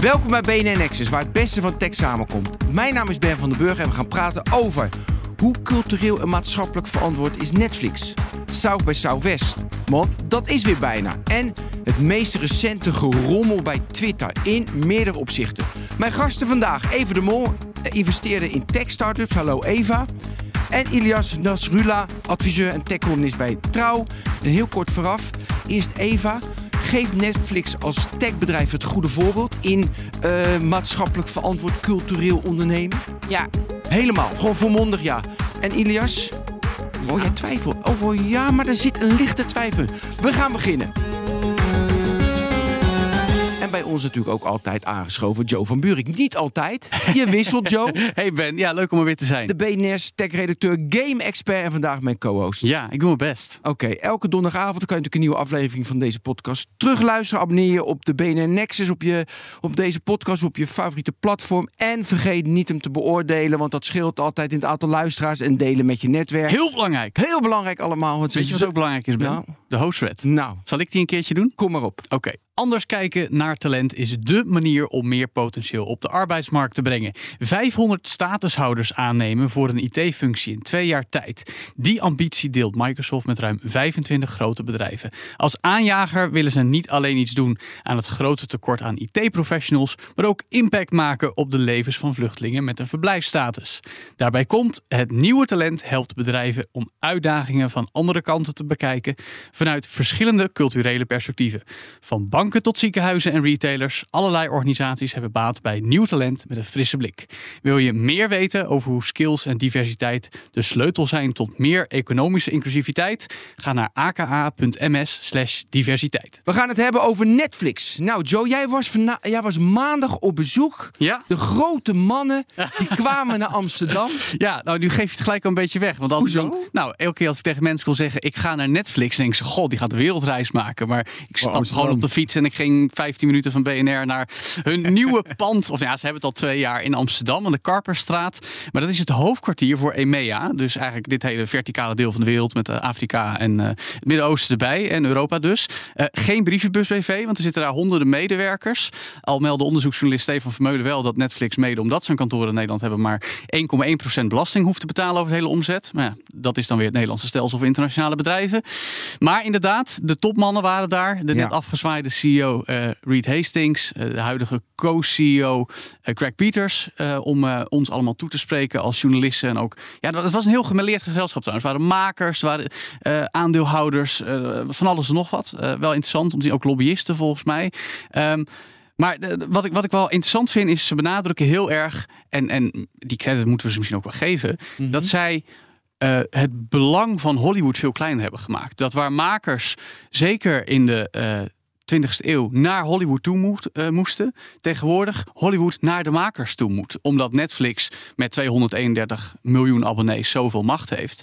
Welkom bij BNN Nexus, waar het beste van tech samenkomt. Mijn naam is Ben van den Burg en we gaan praten over hoe cultureel en maatschappelijk verantwoord is Netflix. South by Southwest, want dat is weer bijna. En het meest recente gerommel bij Twitter in meerdere opzichten. Mijn gasten vandaag, Eva de Mol, investeerde in tech-startups. Hallo Eva. En Ilias Nasrullah, adviseur en tech-columnist bij Trouw. En heel kort vooraf, eerst Eva. Geeft Netflix als techbedrijf het goede voorbeeld in uh, maatschappelijk verantwoord cultureel ondernemen? Ja. Helemaal, gewoon volmondig ja. En Ilias? Oh, jij twijfelt. Oh, ja, maar er zit een lichte twijfel. We gaan beginnen bij ons natuurlijk ook altijd aangeschoven Joe van Buurik. Niet altijd. Je wisselt, Joe. Hey Ben, ja, leuk om er weer te zijn. De BNS tech-redacteur, game-expert en vandaag mijn co-host. Ja, ik doe mijn best. Oké, elke donderdagavond kan je natuurlijk een nieuwe aflevering van deze podcast terugluisteren. Abonneer je op de BNN Nexus, op, je, op deze podcast, op je favoriete platform. En vergeet niet hem te beoordelen, want dat scheelt altijd in het aantal luisteraars en delen met je netwerk. Heel belangrijk. Heel belangrijk allemaal. Weet je wat ook belangrijk is, Ben? Nou. De hostred. Nou. Zal ik die een keertje doen? Kom maar op. Oké. Anders kijken naar talent is dé manier om meer potentieel op de arbeidsmarkt te brengen. 500 statushouders aannemen voor een IT-functie in twee jaar tijd. Die ambitie deelt Microsoft met ruim 25 grote bedrijven. Als aanjager willen ze niet alleen iets doen aan het grote tekort aan IT-professionals, maar ook impact maken op de levens van vluchtelingen met een verblijfsstatus. Daarbij komt het nieuwe talent helpt bedrijven om uitdagingen van andere kanten te bekijken vanuit verschillende culturele perspectieven. Van bank banken tot ziekenhuizen en retailers. Allerlei organisaties hebben baat bij nieuw talent met een frisse blik. Wil je meer weten over hoe skills en diversiteit de sleutel zijn tot meer economische inclusiviteit? Ga naar aka.ms/diversiteit. We gaan het hebben over Netflix. Nou, Joe, jij was, jij was maandag op bezoek. Ja? De grote mannen die kwamen naar Amsterdam. Ja, nou, nu geef je het gelijk een beetje weg. Want als Hoezo? nou, elke keer als ik tegen mensen wil zeggen: ik ga naar Netflix, denk ze: God, die gaat de wereldreis maken. Maar ik stap oh, gewoon op de fiets en ik ging 15 minuten van BNR naar hun nieuwe pand. Of ja, ze hebben het al twee jaar in Amsterdam, aan de Karperstraat. Maar dat is het hoofdkwartier voor EMEA. Dus eigenlijk dit hele verticale deel van de wereld met Afrika en uh, het Midden-Oosten erbij. En Europa dus. Uh, geen brievenbus BV, want er zitten daar honderden medewerkers. Al meldde onderzoeksjournalist Stefan Vermeulen wel dat Netflix mede omdat ze een kantoor in Nederland hebben, maar 1,1% belasting hoeft te betalen over de hele omzet. Maar ja, dat is dan weer het Nederlandse stelsel voor internationale bedrijven. Maar inderdaad, de topmannen waren daar. De net afgezwaaide CEO uh, Reed Hastings, uh, de huidige co-CEO uh, Craig Peters, om ons allemaal toe te spreken als journalisten. En ook, ja, het was een heel gemêleerd gezelschap trouwens. Er waren makers, er waren aandeelhouders, van alles en nog wat. wel interessant, om te zien, ook lobbyisten volgens mij. Um, maar wat, ik, wat ik wel interessant vind, is ze benadrukken heel erg, en, en die credit moeten we ze misschien ook wel geven, mm -hmm. dat zij uh, het belang van Hollywood veel kleiner hebben gemaakt. Dat waar makers, zeker in de uh, 20e eeuw naar Hollywood toe moest, uh, moesten, tegenwoordig Hollywood naar de makers toe moet. Omdat Netflix met 231 miljoen abonnees zoveel macht heeft.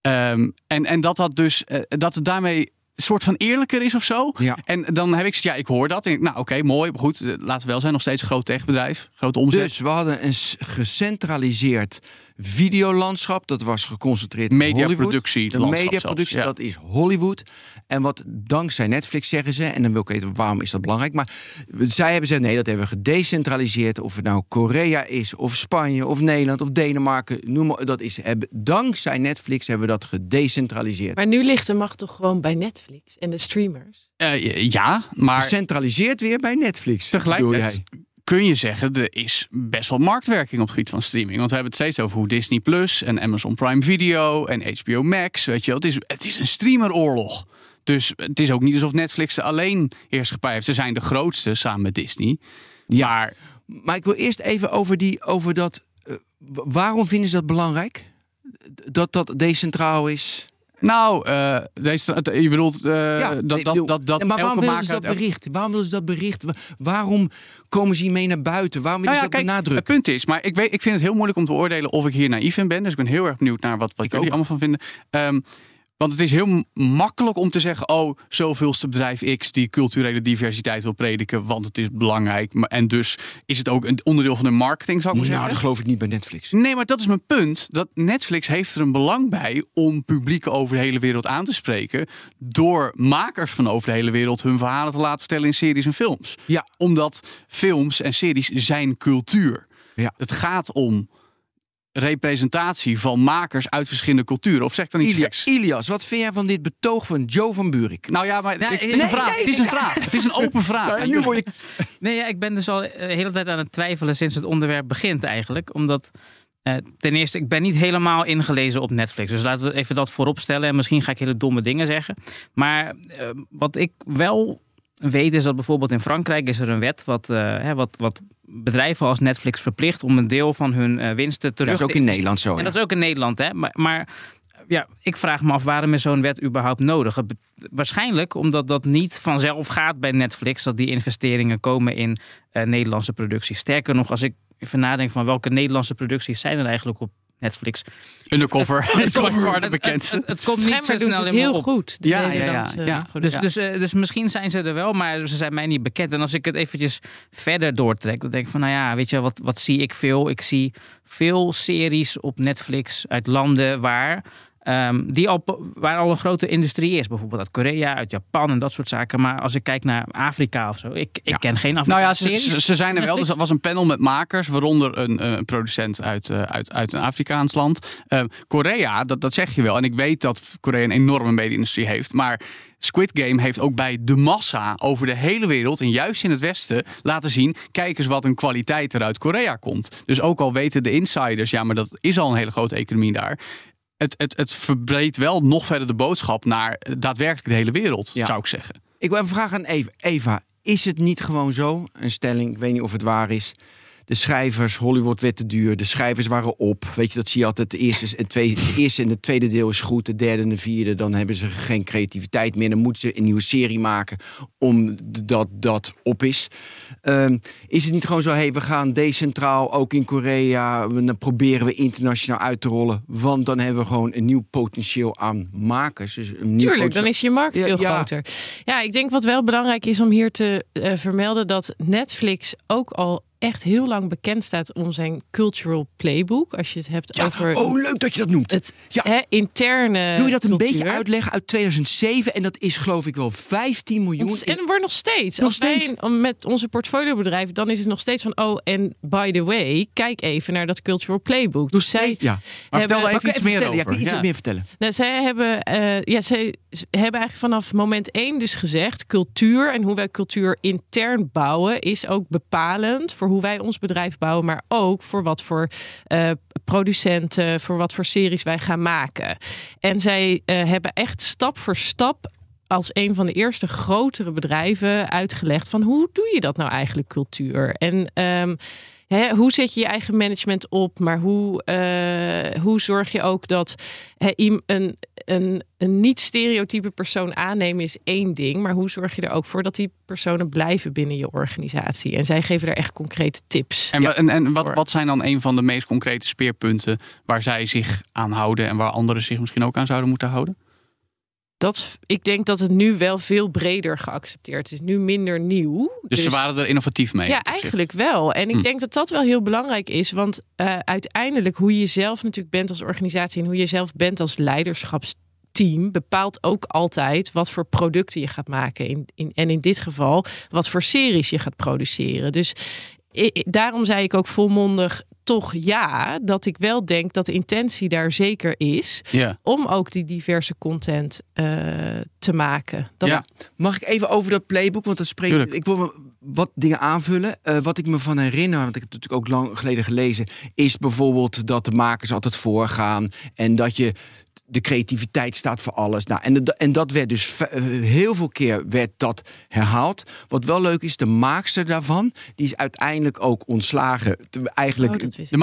Um, en, en dat dat dus uh, dat het daarmee een soort van eerlijker is of zo. Ja. En dan heb ik ja, ik hoor dat. En ik, nou, oké, okay, mooi, maar goed, laten we wel zijn. Nog steeds een groot techbedrijf, grote omzet. Dus we hadden een gecentraliseerd videolandschap. Dat was geconcentreerd mediaproductie. De mediaproductie, ja. dat is Hollywood. En wat dankzij Netflix zeggen ze, en dan wil ik weten waarom is dat belangrijk. Maar zij hebben gezegd, nee, dat hebben we gedecentraliseerd. Of het nou Korea is, of Spanje, of Nederland, of Denemarken. Noem maar, dat is, hebben, dankzij Netflix hebben we dat gedecentraliseerd. Maar nu ligt de macht toch gewoon bij Netflix en de streamers? Uh, ja, maar... Gecentraliseerd weer bij Netflix. Tegelijkertijd kun je zeggen, er is best wel marktwerking op het gebied van streaming. Want we hebben het steeds over hoe Disney Plus en Amazon Prime Video en HBO Max, weet je wel, het is, het is een streameroorlog. Dus het is ook niet alsof Netflix alleen heerschappij heeft. Ze zijn de grootste samen met Disney. Ja, maar, maar ik wil eerst even over, die, over dat. Uh, waarom vinden ze dat belangrijk? Dat dat decentraal is? Nou, uh, deze, je bedoelt uh, ja, dat, dat, dat, dat. Maar waarom willen ze dat bericht? Waarom willen ze dat bericht? Waarom komen ze hiermee naar buiten? Waarom willen nou ja, ze dat benadrukken? Het punt is, maar ik, weet, ik vind het heel moeilijk om te beoordelen of ik hier naïef in ben. Dus ik ben heel erg benieuwd naar wat, wat jullie allemaal van vinden. Um, Want het is heel makkelijk om te zeggen: oh, zoveelste bedrijf X die culturele diversiteit wil prediken, want het is belangrijk. En dus is het ook een onderdeel van de marketing, zou ik maar nou, zeggen. dat geloof ik niet bij Netflix. Nee, maar dat is mijn punt. Dat Netflix heeft er een belang bij om publieken over de hele wereld aan te spreken. Door makers van over de hele wereld hun verhalen te laten vertellen in series en films. Ja. Omdat films en series zijn cultuur. Ja. Het gaat om representatie van makers uit verschillende culturen. Of zeg ik dan iets Ilia- geks? Ilias, wat vind jij van dit betoog van Joe van Buurik? Nou ja, maar Nou, ik- het nee, is een vraag. nee, het is een vraag. Het is een open vraag. Ja, nu word je... Nee, ja, ik ben dus al eh, de hele tijd aan het twijfelen sinds het onderwerp begint eigenlijk. Omdat eh, ten eerste, ik ben niet helemaal ingelezen op Netflix. Dus laten we even dat voorop stellen. En misschien ga ik hele domme dingen zeggen. Maar eh, wat ik wel weet is dat bijvoorbeeld in Frankrijk is er een wet wat, eh, hè, wat, wat bedrijven als Netflix verplicht om een deel van hun eh, winsten terug Dat is ook te in Nederland zo. en ja. dat is ook in Nederland, hè? Maar, maar ja, ik vraag me af waarom is zo'n wet überhaupt nodig? Waarschijnlijk omdat dat niet vanzelf gaat bij Netflix, dat die investeringen komen in eh, Nederlandse producties. Sterker nog, als ik even nadenk van welke Nederlandse producties zijn er eigenlijk op Netflix. Undercover. Dat is by far de Het, bekendste. het, het komt niet zo Schijnbaar doen ze snel het heel op. goed. De Ja, ja, ja, Nederlandse ja. Dus, dus, eh, dus misschien zijn ze er wel, maar ze zijn mij niet bekend. En als ik het eventjes verder doortrek, dan denk ik van, nou ja, weet je, wat, wat zie ik veel? Ik zie veel series op Netflix uit landen waar, ehm, die al, waar al een grote industrie is. Bijvoorbeeld uit Korea, uit Japan en dat soort zaken. Maar als ik kijk naar Afrika of zo, ik, ik Ja. ken geen Nou Afrikaanse ja, ze, series. ze- ze zijn er wel. Dus er was een panel met makers, waaronder een, eh, producent uit, eh, uit, uit een Afrikaans land. Eh, Korea, dat, dat zeg je wel. En ik weet dat Korea een enorme media-industrie heeft. Maar Squid Game heeft ook bij de massa over de hele wereld, en juist in het Westen, laten zien: kijk eens wat een kwaliteit er uit Korea komt. Dus ook al weten de insiders, ja, maar dat is al een hele grote economie daar. Het, het, het verbreedt wel nog verder de boodschap naar daadwerkelijk de hele wereld, Ja. zou ik zeggen. Ik wil even vragen aan Eva. Eva, is het niet gewoon zo, een stelling, ik weet niet of het waar is... De schrijvers, Hollywood werd te duur, de schrijvers waren op. Weet je, dat zie je altijd. De eerste, het tweede, het eerste en het tweede deel is goed. De derde en de vierde, dan hebben ze geen creativiteit meer. Dan moeten ze een nieuwe serie maken omdat dat op is. Ehm, is het niet gewoon zo, hey, we gaan decentraal, ook in Korea... we- dan proberen we internationaal uit te rollen... want dan hebben we gewoon een nieuw potentieel aan makers. Dus een nieuw Tuurlijk, dan is je markt Ja, veel ja. groter. Ja, ik denk wat wel belangrijk is om hier te eh, vermelden dat Netflix ook al echt heel lang bekend staat om zijn cultural playbook. Als je het hebt Ja, over oh, leuk dat je dat noemt. het Ja. hè, interne. Wil je dat een cultuur. beetje uitleggen uit 2007? En dat is geloof ik wel 15 miljoen. En wordt nog steeds. Nog Als steeds. met onze portfoliobedrijf, dan is het nog steeds van oh en by the way, kijk even naar dat cultural playbook. Dus zij ja. Maar hebben, vertel even iets meer vertellen? Ja, over. wil iets Ja. meer vertellen. Nou, zij hebben, eh, ja, zij hebben eigenlijk vanaf moment één dus gezegd: cultuur en hoe wij cultuur intern bouwen is ook bepalend voor hoe wij ons bedrijf bouwen, maar ook voor wat voor eh, producenten, voor wat voor series wij gaan maken. En zij eh, hebben echt stap voor stap als een van de eerste grotere bedrijven uitgelegd van hoe doe je dat nou eigenlijk cultuur en ehm, hoe zet je je eigen management op? Maar hoe, eh, hoe zorg je ook dat iem- een, een, een niet-stereotype persoon aannemen is één ding. Maar hoe zorg je er ook voor dat die personen blijven binnen je organisatie? En zij geven daar echt concrete tips. En, en, en wat, wat zijn dan een van de meest concrete speerpunten waar zij zich aan houden en waar anderen zich misschien ook aan zouden moeten houden? Dat, ik denk dat het nu wel veel breder geaccepteerd is. Nu minder nieuw. Dus, ze waren er innovatief mee. Ja, eigenlijk wel. En ik Hm. denk dat dat wel heel belangrijk is. Want eh, uiteindelijk hoe je zelf natuurlijk bent als organisatie... en hoe je zelf bent als leiderschapsteam... bepaalt ook altijd wat voor producten je gaat maken. In, in, en in dit geval wat voor series je gaat produceren. Dus i- i- daarom zei ik ook volmondig toch ja... dat ik wel denk dat de intentie daar zeker is... Ja. om ook die diverse content eh, te maken. Dat, Ja. Mag ik even over dat playbook? Want dat spreekt. Tuurlijk. Ik wil me wat dingen aanvullen. Eh, wat ik me van herinner, want ik heb het natuurlijk ook lang geleden gelezen, is bijvoorbeeld dat de makers altijd voorgaan en dat je de creativiteit staat voor alles. Nou, en, de- en dat werd dus eh, heel veel keer werd dat herhaald. Wat wel leuk is, de maakster daarvan, die is uiteindelijk ook ontslagen. Eigenlijk Oh,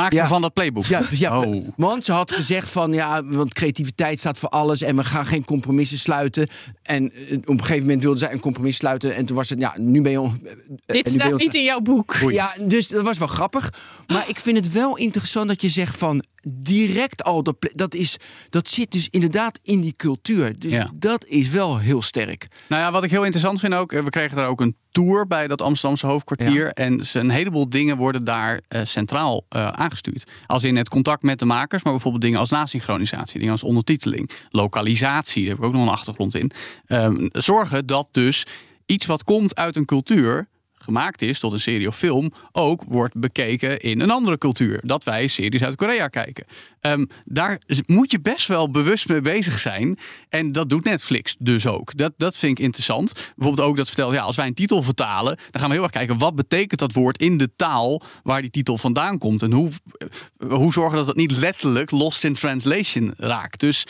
De Ja. van dat playbook. ja, ja Oh. want ze had gezegd van ja, want creativiteit staat voor alles en we gaan geen compromissen sluiten. En eh, op een gegeven moment wilde zij een compromis sluiten en toen was het ja, nu ben je. on- eh, Dit je staat niet in jouw boek. Ja, dus dat was wel grappig. Maar ik vind het wel interessant dat je zegt van direct al, dat, dat, is, dat zit dus inderdaad in die cultuur. Dus Ja. dat is wel heel sterk. Nou ja, wat ik heel interessant vind ook, eh, we kregen daar ook een tour bij dat Amsterdamse hoofdkwartier. En ze- een heleboel dingen worden daar eh, centraal eh, aangestuurd. Als in het contact met de makers, maar bijvoorbeeld dingen als nasynchronisatie, dingen als ondertiteling, lokalisatie, daar heb ik ook nog een achtergrond in. Ehm, zorgen dat dus iets wat komt uit een cultuur gemaakt is tot een serie of film, ook wordt bekeken in een andere cultuur. Dat wij series uit Korea kijken. Ehm, daar moet je best wel bewust mee bezig zijn. En dat doet Netflix dus ook. Dat, dat vind ik interessant. Bijvoorbeeld ook dat vertelt, ja, als wij een titel vertalen, dan gaan we heel erg kijken wat betekent dat woord in de taal waar die titel vandaan komt. En hoe, eh, hoe zorgen dat het niet letterlijk lost in translation raakt. Dus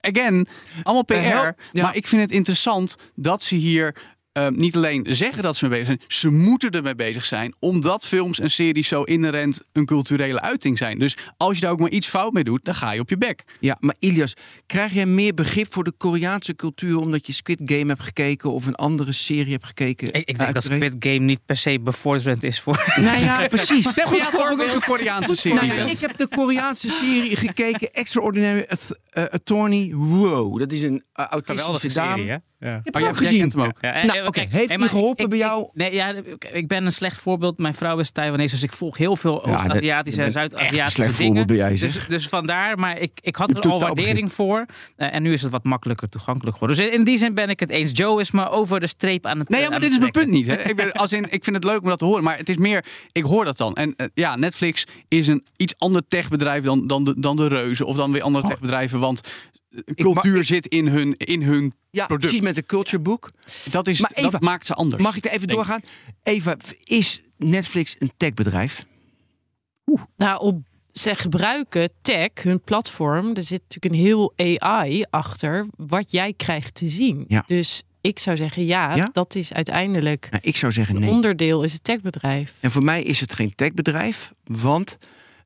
again, allemaal PR. Ja. Maar ik vind het interessant dat ze hier eh, niet alleen zeggen dat ze mee bezig zijn, ze moeten ermee bezig zijn, omdat films en series zo inherent een culturele uiting zijn. Dus als je daar ook maar iets fout mee doet, dan ga je op je bek. Ja, maar Ilias, krijg jij meer begrip voor de Koreaanse cultuur omdat je Squid Game hebt gekeken of een andere serie hebt gekeken? Ik, ik denk dat? Squid Game niet per se bevorderend is voor... Nou ja, precies. Zeg maar, ook een Koreaanse serie. Nou ja, ik heb de Koreaanse serie gekeken, Extraordinary eh, Attorney Wow. Dat is een uh, autistische dame. hè? Ja. Je hebt Oh, hem ook gezien. hem ook. Ja, Nou, Heeft hey, maar geholpen ik- bij ik- jou? nee, ja, ik, ik ben een slecht voorbeeld. Mijn vrouw is Taiwanese, dus ik volg heel veel Ja, Oost-Aziatische en Zuid-Aziatische slecht dingen. voorbeeld ben jij. Dus, dus vandaar, maar ik, ik had Je er al waardering voor. Eh, en nu is het wat makkelijker toegankelijk geworden. Dus in, in die zin ben ik het eens. Joe is me over de streep aan het Nee, ja, maar dit is mijn punt niet. Hè. Ik, ben, als in, ik vind het leuk om dat te horen, maar het is meer, ik hoor dat dan. En eh, ja, Netflix is een iets ander techbedrijf dan, dan, de, dan de reuzen of dan weer andere techbedrijven, want cultuur ik- zit in hun, in hun Ja, product. precies met de Culture Book. Dat, is, Maar Eva, dat maakt ze anders. Mag ik er even doorgaan? Eva, is Netflix een techbedrijf? Nou, op, ze gebruiken tech, hun platform. Er zit natuurlijk een heel AI achter wat jij krijgt te zien. Ja. Dus ik zou zeggen, ja, Ja? dat is uiteindelijk Nou, ik zou zeggen een nee. onderdeel is het techbedrijf. En voor mij is het geen techbedrijf, want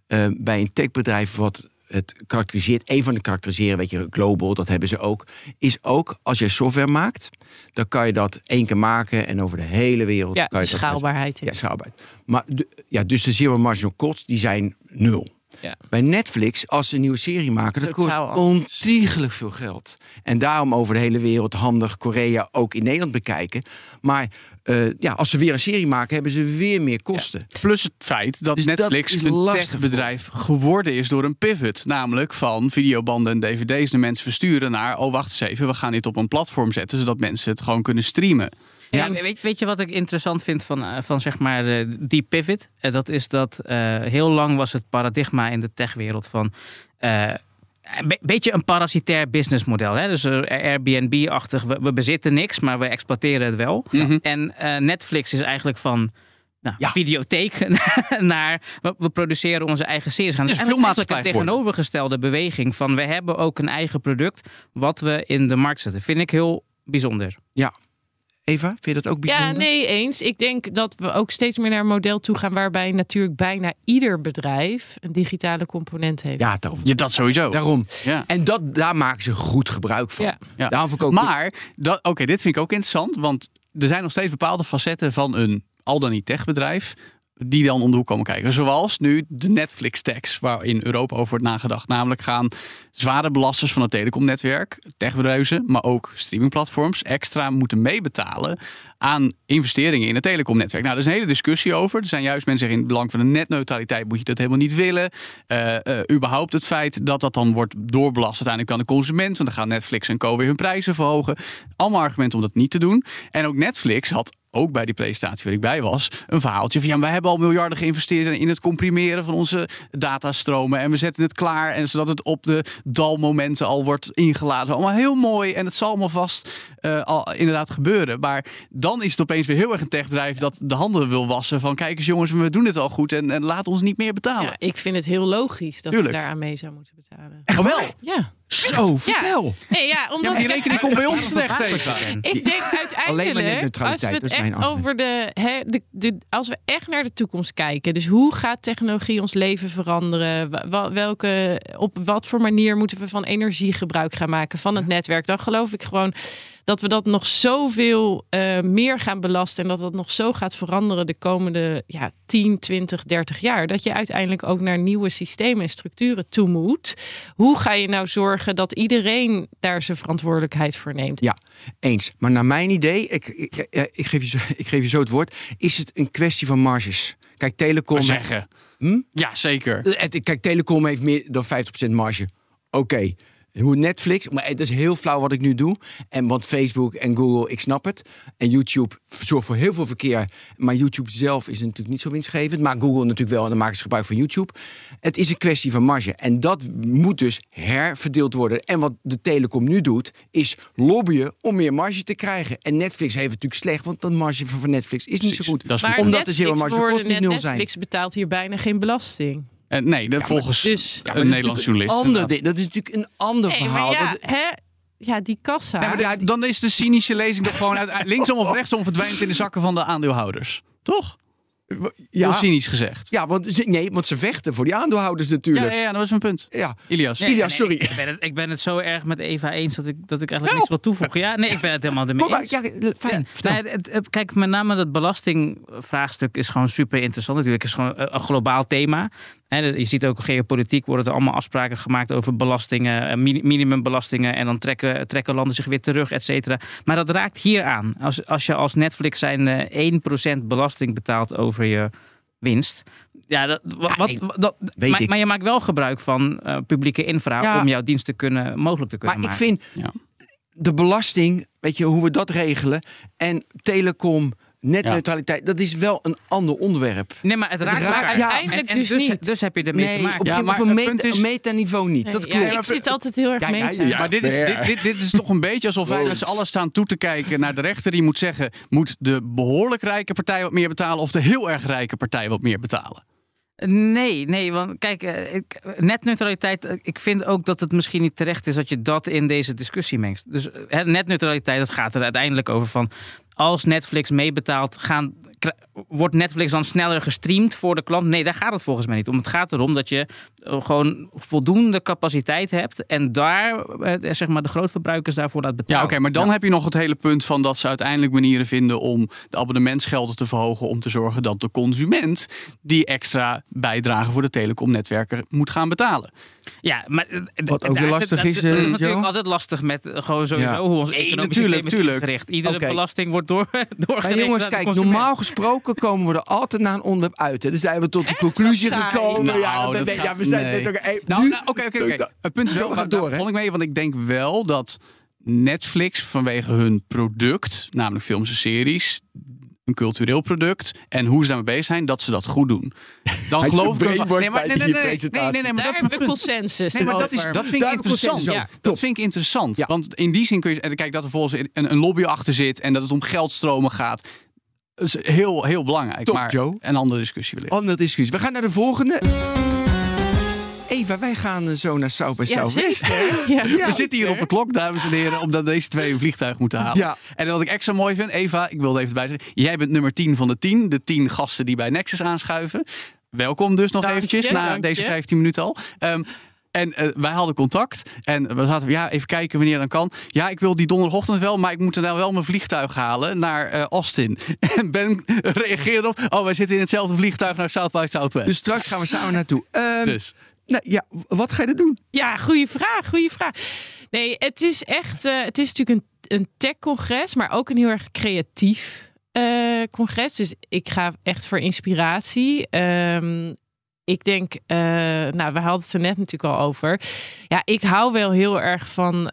eh, bij een techbedrijf wat het karakteriseert, een van de karakteriseren, weet je, global, dat hebben ze ook, is ook als je software maakt, dan kan je dat één keer maken en over de hele wereld Ja, kan je dat schaalbaarheid. Ja, schaalbaarheid. Maar de, ja, dus de zero marginal costs, die zijn nul. Ja. Bij Netflix, als ze een nieuwe serie maken, dat kost Totaal ontiegelijk veel geld. En daarom over de hele wereld handig Korea ook in Nederland bekijken. Maar eh, ja, als ze weer een serie maken, hebben ze weer meer kosten. Plus het feit dat Dus Netflix een techbedrijf geworden is door een pivot. Namelijk van videobanden en dvd's de mensen versturen naar... oh, wacht eens even, we gaan dit op een platform zetten... zodat mensen het gewoon kunnen streamen. Ja, Ja. weet, weet je wat ik interessant vind van, eh, van zeg maar eh, die pivot? Eh, dat is dat eh, heel lang was het paradigma in de techwereld van... eh, een be- beetje een parasitair businessmodel. Hè? Dus Airbnb-achtig, we, we bezitten niks, maar we exploiteren het wel. Mhm. En eh, Netflix is eigenlijk van... Nou, Ja. videotheek naar we, we produceren onze eigen series. Gaan. Het is eigenlijk een tegenovergestelde beweging van we hebben ook een eigen product wat we in de markt zetten. Vind ik heel bijzonder. Eva, vind je dat ook Ja, bijzonder? nee, eens. Ik denk dat we ook steeds meer naar een model toe gaan waarbij natuurlijk bijna ieder bedrijf een digitale component heeft. Ja, daarom. Ja, dat sowieso. daarom. Ja. En dat, daar maken ze goed gebruik van. Ja. Ja. Daarom ook Maar, dat- oké, dit vind ik ook interessant. Want er zijn nog steeds bepaalde facetten van een al dan niet techbedrijf. Die dan om de hoek komen kijken. Zoals nu de Netflix-tax, waar in Europa over wordt nagedacht. Namelijk gaan zware belasters van het telecomnetwerk, techbedrijven, maar ook streamingplatforms, extra moeten meebetalen aan investeringen in het telecomnetwerk. Nou, er is een hele discussie over. Er zijn juist mensen in het belang van de netneutraliteit moet je dat helemaal niet willen. Eh, eh, überhaupt het feit dat dat dan wordt doorbelast uiteindelijk aan de consument. Want dan gaan Netflix en co weer hun prijzen verhogen. Allemaal argumenten om dat niet te doen. En ook Netflix had ook bij die presentatie waar ik bij was, een verhaaltje van ja, wij hebben al miljarden geïnvesteerd in het comprimeren van onze datastromen en we zetten het klaar en zodat het op de dalmomenten al wordt ingeladen. Allemaal heel mooi en het zal allemaal vast eh, al inderdaad gebeuren. Maar dan is het opeens weer heel erg een techbedrijf dat de handen wil wassen van kijk eens jongens, we doen dit al goed en, en laat ons niet meer betalen. Ja, ik vind het heel logisch dat Tuurlijk. je daaraan mee zou moeten betalen. Echt wel? Ja. Zo, vertel. Nee, ja, Ja, omdat maar die rekening komt bij ons terecht tegen. Ik denk Alleen maar uiteindelijk, als we het echt over de, hè, de, de, als we echt naar de toekomst kijken, dus hoe gaat technologie ons leven veranderen? Welke, op wat voor manier moeten we van energie gebruik gaan maken van het netwerk? Dan geloof ik gewoon dat we dat nog zoveel uh, meer gaan belasten en dat dat nog zo gaat veranderen de komende ja, 10, 20, 30 jaar. Dat je uiteindelijk ook naar nieuwe systemen en structuren toe moet. Hoe ga je nou zorgen dat iedereen daar zijn verantwoordelijkheid voor neemt? Ja, eens. Maar naar mijn idee, ik, ik, ik, geef, je zo, ik geef je zo het woord, is het een kwestie van marges. Kijk, telecom. zeggen. Hm? Ja, zeker. Kijk, telecom heeft meer dan 50% marge. Oké. Hoe Netflix, maar het is heel flauw wat ik nu doe. En want Facebook en Google, ik snap het. En YouTube zorgt voor heel veel verkeer. Maar YouTube zelf is natuurlijk niet zo winstgevend. Maar Google natuurlijk wel. En dan maken ze gebruik van YouTube. Het is een kwestie van marge. En dat moet dus herverdeeld worden. En wat de telecom nu doet, is lobbyen om meer marge te krijgen. En Netflix heeft het natuurlijk slecht, want de marge van Netflix is niet zo goed. Dat is omdat de zero marge kost niet nul zijn. Netflix betaalt hier bijna geen belasting. Uh, nee, dat volgens dus, een Nederlands journalist. Ander, dat is natuurlijk een ander verhaal. Ja, hè? ja, die kassa. Nee, maar dan is de cynische lezing toch gewoon uit, linksom of rechtsom verdwijnt in de zakken van de aandeelhouders. Toch? Ja. Heel cynisch gezegd. Ja, want ze, nee, want ze vechten voor die aandeelhouders natuurlijk. Ja, ja, ja dat was mijn punt. Ja. Ilias. Nee, Ilias, sorry. ik, ben het, ik ben het zo erg met Eva eens dat ik, dat ik eigenlijk niets wil toevoegen. Ja, nee, ik ben het helemaal ermee eens. Ja, fijn. Nee, kijk, met name dat belastingvraagstuk is gewoon super interessant. Natuurlijk is gewoon een globaal thema. Je ziet ook geopolitiek worden er allemaal afspraken gemaakt over belastingen, eh, minimumbelastingen. En dan trekken, trekken landen zich weer terug, et cetera. Maar dat raakt hier aan. Als, als je als Netflix zijn 1% belasting betaalt over je winst. Ja, dat, wat, dat, maar, maar, je maakt wel gebruik van uh, publieke infra om jouw dienst te kunnen, mogelijk te kunnen maar maken. Maar ik vind ja. de belasting, weet je hoe we dat regelen, en telecom Netneutraliteit, dat is wel een ander onderwerp. Nee, maar het raakt, raakt uiteindelijk dus, dus, niet. Dus heb je ermee nee, te maken. Op, ja, maar op een meta, is... metaniveau niet. dat klopt. Ja, ik zit altijd heel erg mee. Ja, maar dit is, dit, dit, dit is toch een beetje alsof wij met z'n allen staan toe te kijken naar de rechter die moet zeggen: moet de behoorlijk rijke partij wat meer betalen of de heel erg rijke partij wat meer betalen? Nee, nee, want kijk, eh, netneutraliteit, eh, ik vind ook dat het misschien niet terecht is dat je dat in deze discussie mengt. Dus netneutraliteit, dat gaat er uiteindelijk over van als Netflix meebetaalt, gaan, wordt Netflix dan sneller gestreamd voor de klant? Nee, daar gaat het volgens mij niet om. Het gaat erom dat je eh, gewoon voldoende capaciteit hebt en daar eh, zeg maar de grootverbruikers daarvoor laat betalen. Ja, oké, maar dan heb je nog het hele punt van dat ze uiteindelijk manieren vinden om de abonnementsgelden te verhogen om te zorgen dat de consument die extra bijdrage voor de telecomnetwerker moet gaan betalen. Ja, maar eh, wat ook lastig is. Dat, is natuurlijk altijd lastig met gewoon sowieso hoe ons economisch systeem is gericht. Iedere belasting wordt door, Maar jongens, kijk, normaal gesproken komen we er altijd naar een onderwerp uit. En dan zijn we tot de conclusie gekomen. Nou, ja, dat, ja, we zijn net ook. Nou, nou, oké, oké, oké. Het punt is wel, gaat door. Vond ik mee, want ik denk wel dat Netflix vanwege hun product, namelijk films en series, een cultureel product en hoe ze daarmee bezig zijn, dat ze dat goed doen. Dan geloof ik. Nee, maar nee, nee, nee, nee, nee, nee, maar dat is consensus. Nee, maar dat, is, dat vind ik interessant. Ja. Dat vind ik interessant. Ja. Want in die zin kun je. Kijk, dat er volgens een, een lobby achter zit en dat het om geldstromen gaat. is heel, heel belangrijk. Top, maar Joe. een andere discussie wellicht. Andere discussie. We gaan naar de volgende. Eva, wij gaan zo naar South by ja, Southwest. Ja, we zitten hier op de klok, dames en heren, omdat deze twee een vliegtuig moeten halen. Ja. En wat ik extra mooi vind, Eva, ik wilde even bij zeggen. Jij bent nummer 10 van de 10. De 10 gasten die bij Nexus aanschuiven. Welkom dus nog eventjes, na deze 15 minuten al. Um, en uh, wij hadden contact. En we zaten, ja, even kijken wanneer dan kan. Ja, ik wil die donderdagochtend wel, maar ik moet er nou wel mijn vliegtuig halen naar uh, Austin. En Ben reageerde op, oh, wij zitten in hetzelfde vliegtuig naar South by Southwest. Dus straks gaan we samen naartoe. Um, dus. Nou ja, wat ga je doen? Ja, goede vraag, goede vraag. Nee, het is echt, uh, het is natuurlijk een, een tech-congres, maar ook een heel erg creatief uh, congres. Dus ik ga echt voor inspiratie. Um, ik denk, uh, nou, we hadden het er net natuurlijk al over. Ja, ik hou wel heel erg van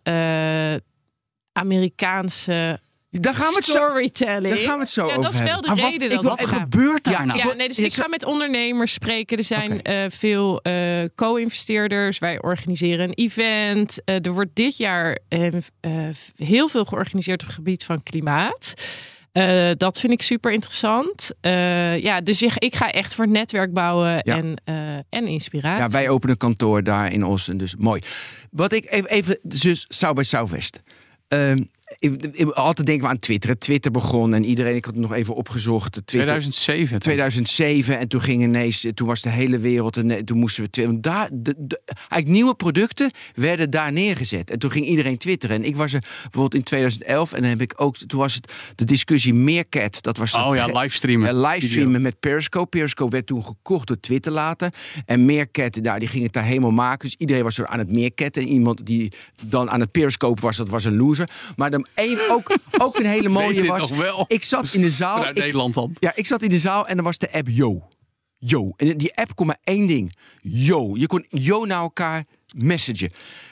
Amerikaanse daar gaan we het Storytelling. Zo, daar gaan we het zo ja, over Dat is wel de wat, reden. dat wat gebeurt daar nou? Ja, nee, dus ik ga met ondernemers spreken. Er zijn okay. uh, veel uh, co-investeerders. Wij organiseren een event. Uh, er wordt dit jaar heel veel georganiseerd op het gebied van klimaat. Uh, dat vind ik super interessant. Uh, ja, dus ik, ik, ga echt voor netwerk bouwen ja. en, uh, en inspiratie. Ja, wij openen kantoor daar in Austin, dus mooi. Wat ik even, even dus South by Southwest. Ik, ik- altijd denken we aan Twitter. Twitter begon en iedereen, ik had het nog even opgezocht. Twitter, 2007. 2007 en toen ging ineens, toen was de hele wereld en eh, toen moesten we twitteren. Daar, de, de- eigenlijk nieuwe producten werden daar neergezet en toen ging iedereen twitteren. En ik was er bijvoorbeeld in 2011 en dan heb ik ook, toen was het de discussie Meerkat. Dat was Oh ja, livestreamen. eh, livestreamen met Periscope. Periscope werd toen gekocht door Twitter later. En Meerkat, daar, die ging het daar helemaal maken. Dus iedereen was er aan het Meerkat. En iemand die dan aan het Periscope was, dat was een loser. Maar één, ook, ook een hele mooie was... Ik zat in de zaal... Vanuit ik- Nederland dan. ja, ik zat in de zaal en er was de app Yo. Yo. En die app kon maar één ding. Yo. Je kon Yo naar elkaar messagen.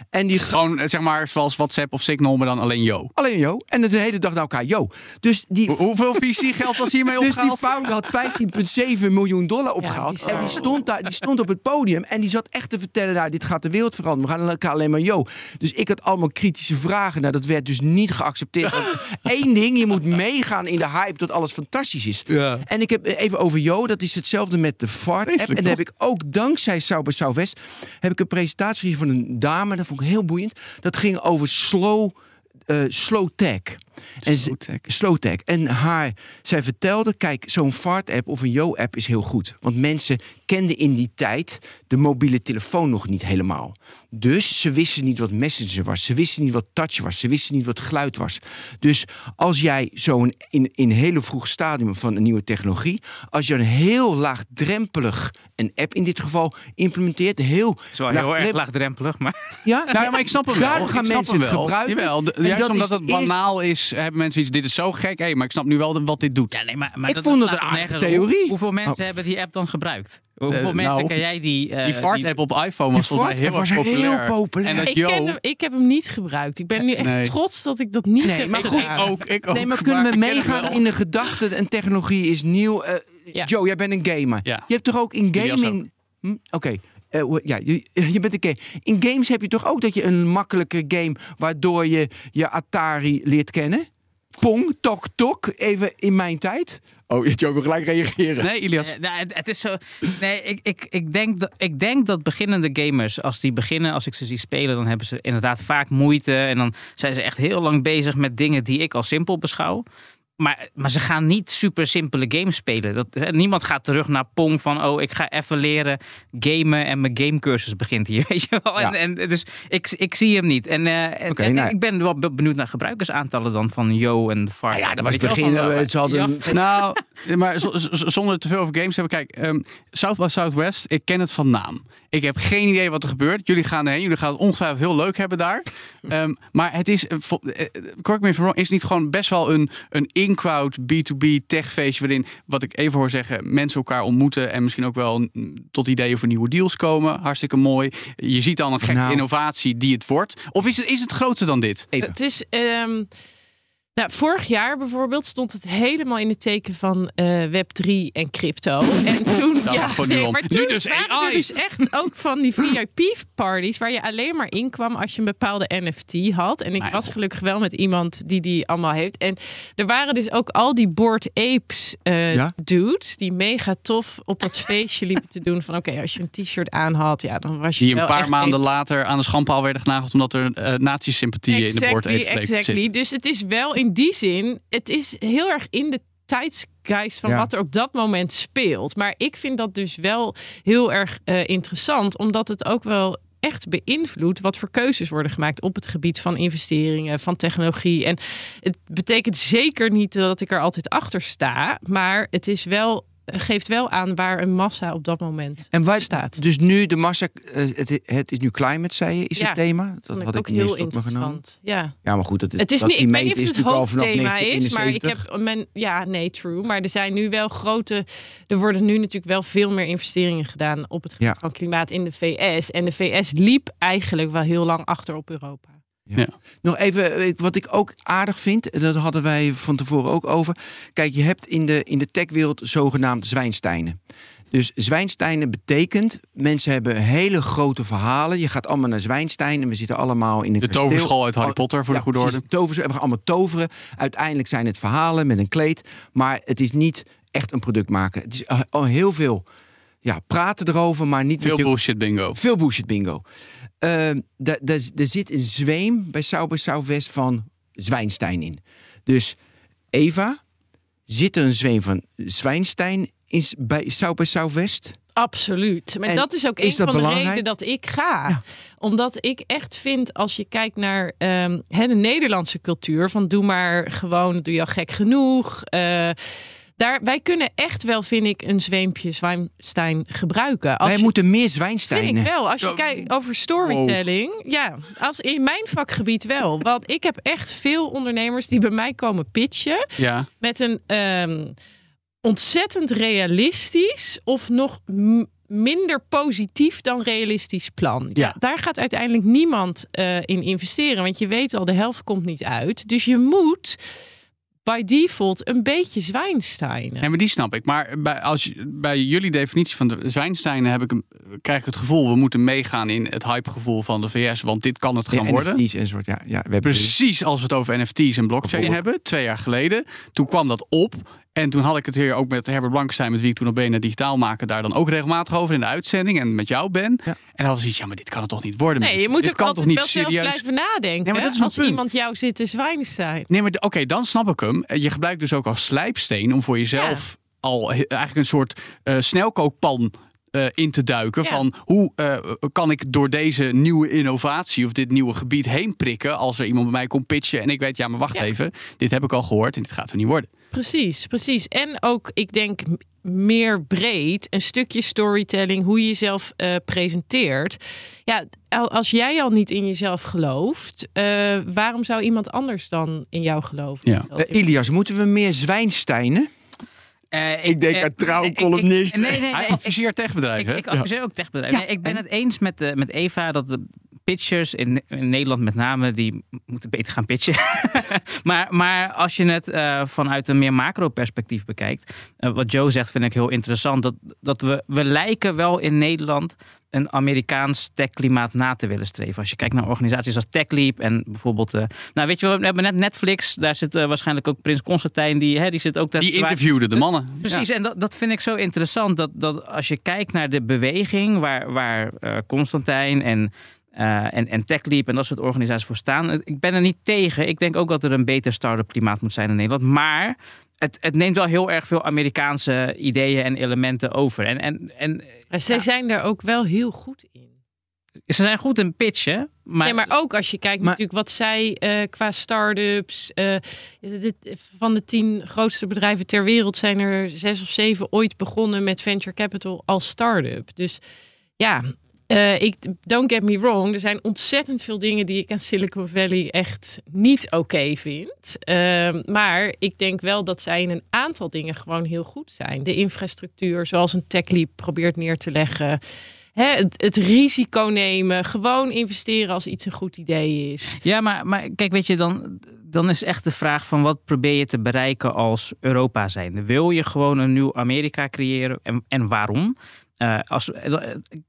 En die Gewoon eh, zeg maar zoals WhatsApp of Signal, maar dan alleen yo. alleen Yo. En de hele dag naar elkaar Yo. Dus die, Hoe- Hoeveel VC-geld was hiermee dus die opgehaald? founder had 15,7 miljoen dollar opgehaald. bizar. en die stond, daar, die stond op het podium en die zat echt te vertellen... Nou, dit gaat de wereld veranderen. We gaan elkaar alleen maar yo. Dus ik had allemaal kritische vragen. Nou, dat werd dus niet geaccepteerd. Want Eén ding, je moet meegaan in de hype dat alles fantastisch is. Ja. En ik heb even over yo. Dat is hetzelfde met de Fart-app. Vreselijk, En daar heb ik ook dankzij by Southwest... heb ik een presentatie gezien van een dame. Dat vond ik heel boeiend. Dat ging over slow... eh slow tag. En ze- Slow tag. slow tag. En haar, zij vertelde, kijk, zo'n fart-app of een yo-app is heel goed. Want mensen kenden in die tijd de mobiele telefoon nog niet helemaal. Dus ze wisten niet wat messenger was. Ze wisten niet wat touch was. Ze wisten niet wat geluid was. Dus als jij zo'n in, in een hele vroeg stadium van een nieuwe technologie... als je een heel laagdrempelig, een app in dit geval, implementeert... Heel, Zo heel erg laagdrem- laagdrempelig, maar... Ja, Nou, ja, maar ik snap hem wel. Daarom gaan mensen het gebruiken. Jawel, juist dat omdat het banaal is, hebben mensen iets. Dit is zo gek. Hé, maar ik snap nu wel wat dit doet. Ja, nee, maar, maar Ik dat vond dat een aardige theorie. Hoeveel mensen Oh. hebben die app dan gebruikt? Hoeveel Eh, mensen nou, ken jij die... eh, die fart-app op iPhone was volgens mij heel was heel populair. populair. En dat Ik, yo... ken hem, ik heb hem niet gebruikt. Ik ben nu echt Nee. trots dat ik dat niet Nee, heb maar goed, ook, ik ook. Nee, maar kunnen we meegaan in de gedachte en technologie is nieuw? Eh, Ja. Joe, jij bent een gamer. Ja. Je hebt toch ook in gaming... Hm? Oké. Eh, hoe- ja, je, je bent een game. In games heb je toch ook dat je een makkelijke game... waardoor je je Atari leert kennen? Pong, tok, tok, even in mijn tijd. Oh, Joe wil gelijk reageren. Nee, Ilias. Eh, nou, het, het is zo. Nee, ik, ik, ik, denk dat, ik denk dat beginnende gamers, als die beginnen, als ik ze zie spelen, dan hebben ze inderdaad vaak moeite. En dan zijn ze echt heel lang bezig met dingen die ik als simpel beschouw. Maar, maar ze gaan niet super simpele games spelen. Dat, niemand gaat terug naar Pong van, oh, ik ga even leren gamen en mijn gamecursus begint hier, weet je wel. Ja. En, en, dus ik, ik zie hem niet. En, eh, en nou ik ben wel be- benieuwd naar gebruikersaantallen dan van Yo en Far. Ah ja, dat was het wel, begin. eh, eh, ja. de- Nou, maar zonder te veel over games hebben. Kijk, ehm, South by Southwest, ik ken het van naam. Ik heb geen idee wat er gebeurt. Jullie gaan erheen. Jullie gaan het ongetwijfeld heel leuk hebben daar. Ehm, maar het is, eh, eh, correct me if I'm wrong, is niet gewoon best wel een, een in-crowd B2B techfeestje waarin, wat ik even hoor zeggen, mensen elkaar ontmoeten en misschien ook wel tot ideeën voor nieuwe deals komen. Hartstikke mooi. Je ziet dan een gekke Nou. innovatie die het wordt. Of is het, is het groter dan dit? Even. Het is. ehm, nou, vorig jaar bijvoorbeeld stond het helemaal in het teken van eh, Web3 en crypto. En toen, ja, nee, maar Nu dus waren AI. er dus echt ook van die VIP-parties waar je alleen maar inkwam als je een bepaalde NFT had. En ik was gelukkig wel met iemand die die allemaal heeft. En er waren dus ook al die Board Apes eh, Ja? dudes die mega tof op dat feestje liepen te doen. Van oké, als je een t-shirt aan had, ja, dan was je Die een paar maanden later aan de schandpaal werden genageld omdat er uh, nazi-sympathieën in de boord heeft exactly. Dus het is wel in die zin, het is heel erg in de tijdsgeist van Ja. wat er op dat moment speelt. Maar ik vind dat dus wel heel erg eh, interessant, omdat het ook wel echt beïnvloedt wat voor keuzes worden gemaakt op het gebied van investeringen, van technologie. En het betekent zeker niet dat ik er altijd achter sta, maar het is wel geeft wel aan waar een massa op dat moment En waar staat. Dus nu de massa, eh, het, het is nu climate, zei je, is Ja, het thema? Dat had ik niet eens tot me genomen. Ja. Ja, maar goed, dat, Het is dat niet, die meet is het natuurlijk al vanaf is, maar ik 1971. heb mijn, ja, nee, true. Maar er zijn nu wel grote, er worden nu natuurlijk wel veel meer investeringen gedaan op het gebied Ja. van klimaat in de VS. En de VS liep eigenlijk wel heel lang achter op Europa. Nog even, ik- wat ik ook aardig vind, dat hadden wij van tevoren ook over. Kijk, je hebt in de, in de techwereld zogenaamde zwijnsteinen. Dus zwijnsteinen betekent, mensen hebben hele grote verhalen. Je gaat allemaal naar zwijnstein en we zitten allemaal in een De kasteel. toverschool uit Harry Oh, Potter, voor de ja, goede precies, orde. Toveren, we gaan allemaal toveren. Uiteindelijk zijn het verhalen met een kleed. Maar het is niet echt een product maken. Het is eh, al heel veel ja, praten erover, maar niet Veel bullshit bingo. veel bullshit bingo. Ehm, Er zit een zweem bij by Southwest van Zwijnstein in. Dus Eva, zit er een zweem van Zwijnstein in, bij bij Southwest? Absoluut. Maar En dat is ook is een van de redenen dat ik ga. Ja. Omdat ik echt vind, als je kijkt naar ehm, hè, de Nederlandse cultuur, van doe maar gewoon, doe je al gek genoeg. Eh, daar, wij kunnen echt wel, vind ik, een zweempje Zwijnstein gebruiken. Als Wij je- moeten meer Vind Zwijnsteinen. ik wel. Als je kijkt over storytelling. Ja, als in mijn vakgebied wel. Want ik heb echt veel ondernemers die bij mij komen pitchen. Ja. Met een ehm, ontzettend realistisch of nog minder positief dan realistisch plan. Ja. daar gaat uiteindelijk niemand eh, in investeren. Want je weet al, de helft komt niet uit. Dus je moet by default een beetje Zwijnsteinen. Ja, maar die snap ik. Maar bij, als je, bij jullie definitie van de Zwijnsteinen heb ik, een- krijg ik het gevoel... we moeten meegaan in het hypegevoel van de VS. Want dit kan het gaan Ja, worden. NFT's en soort. Ja, ja, we Precies als we het over NFT's en blockchain hebben, twee jaar geleden. Toen kwam dat op. En toen had ik het hier ook met Herbert Blankenstein, met wie ik toen op BNR Digitaal maken, daar dan ook regelmatig over in de uitzending. En met jou ben. Ja. En dan was iets, ja, maar dit kan het toch niet worden? Nee, mensen? je moet dit ook kan altijd toch wel niet zelf serieus? blijven nadenken. Ja, maar dat is als punt. iemand jou zit te Zwijnstein. Nee, maar oké, dan snap ik hem. Je gebruikt dus ook als slijpsteen om voor jezelf al eigenlijk een soort eh, snelkookpan eh, in te duiken. Ja. Van hoe eh, kan ik door deze nieuwe innovatie of dit nieuwe gebied heen prikken als er iemand bij mij komt pitchen en ik weet, ja, maar wacht Ja. even, dit heb ik al gehoord en dit gaat er niet worden. Precies, precies. En ook, ik denk, meer breed, een stukje storytelling, hoe je jezelf eh, presenteert. Ja, al- als jij al niet in jezelf gelooft, eh, waarom zou iemand anders dan in jou geloven? Ja. Ilias, moeten we meer Zwijnsteinen? Eh, Ik denk eh, aan trouw ik- ik- columnist. Nee, nee, nee. Hij adviseert techbedrijven. Ik, ik adviseer ook techbedrijven. Ja, Nee, ik ben en- het eens met, eh, met Eva dat de pitchers in, in Nederland met name, die moeten beter gaan pitchen. maar, maar als je het eh, vanuit een meer macro-perspectief bekijkt, eh, wat Joe zegt vind ik heel interessant, dat, dat we, we lijken wel in Nederland een Amerikaans techklimaat na te willen streven. Als je kijkt naar organisaties als TechLeap en bijvoorbeeld... eh, nou, weet je, we hebben net Netflix. Daar zit waarschijnlijk ook Prins Constantijn. Die, hè, die zit ook... daar Die interviewde de mannen. Precies, en dat, dat vind ik zo interessant. Dat, dat als je kijkt naar de beweging waar, waar Constantijn en, eh en, en TechLeap en dat soort organisaties voor staan. Ik ben er niet tegen. Ik denk ook dat er een beter start-up klimaat moet zijn in Nederland. Maar het, het neemt wel heel erg veel Amerikaanse ideeën en elementen over. En, en, en Maar zijn daar ook wel heel goed in. ze zijn goed in pitchen. Maar, nee, maar ook als je kijkt Maar- natuurlijk wat zij eh, qua start-ups... eh, dit- van de tien grootste bedrijven ter wereld zijn er zes of zeven ooit begonnen met venture capital als start-up. Dus ja, eh, ik, don't get me wrong, er zijn ontzettend veel dingen die ik aan Silicon Valley echt niet oké vind. Ehm, maar ik denk wel dat zij in een aantal dingen gewoon heel goed zijn. De infrastructuur, zoals een TechLeap probeert neer te leggen. Hè, het, het risico nemen, gewoon investeren als iets een goed idee is. Ja, maar, maar kijk, weet je, dan, dan is echt de vraag van wat probeer je te bereiken als Europa zijn? Wil je gewoon een nieuw Amerika creëren en, en waarom? Eh, als,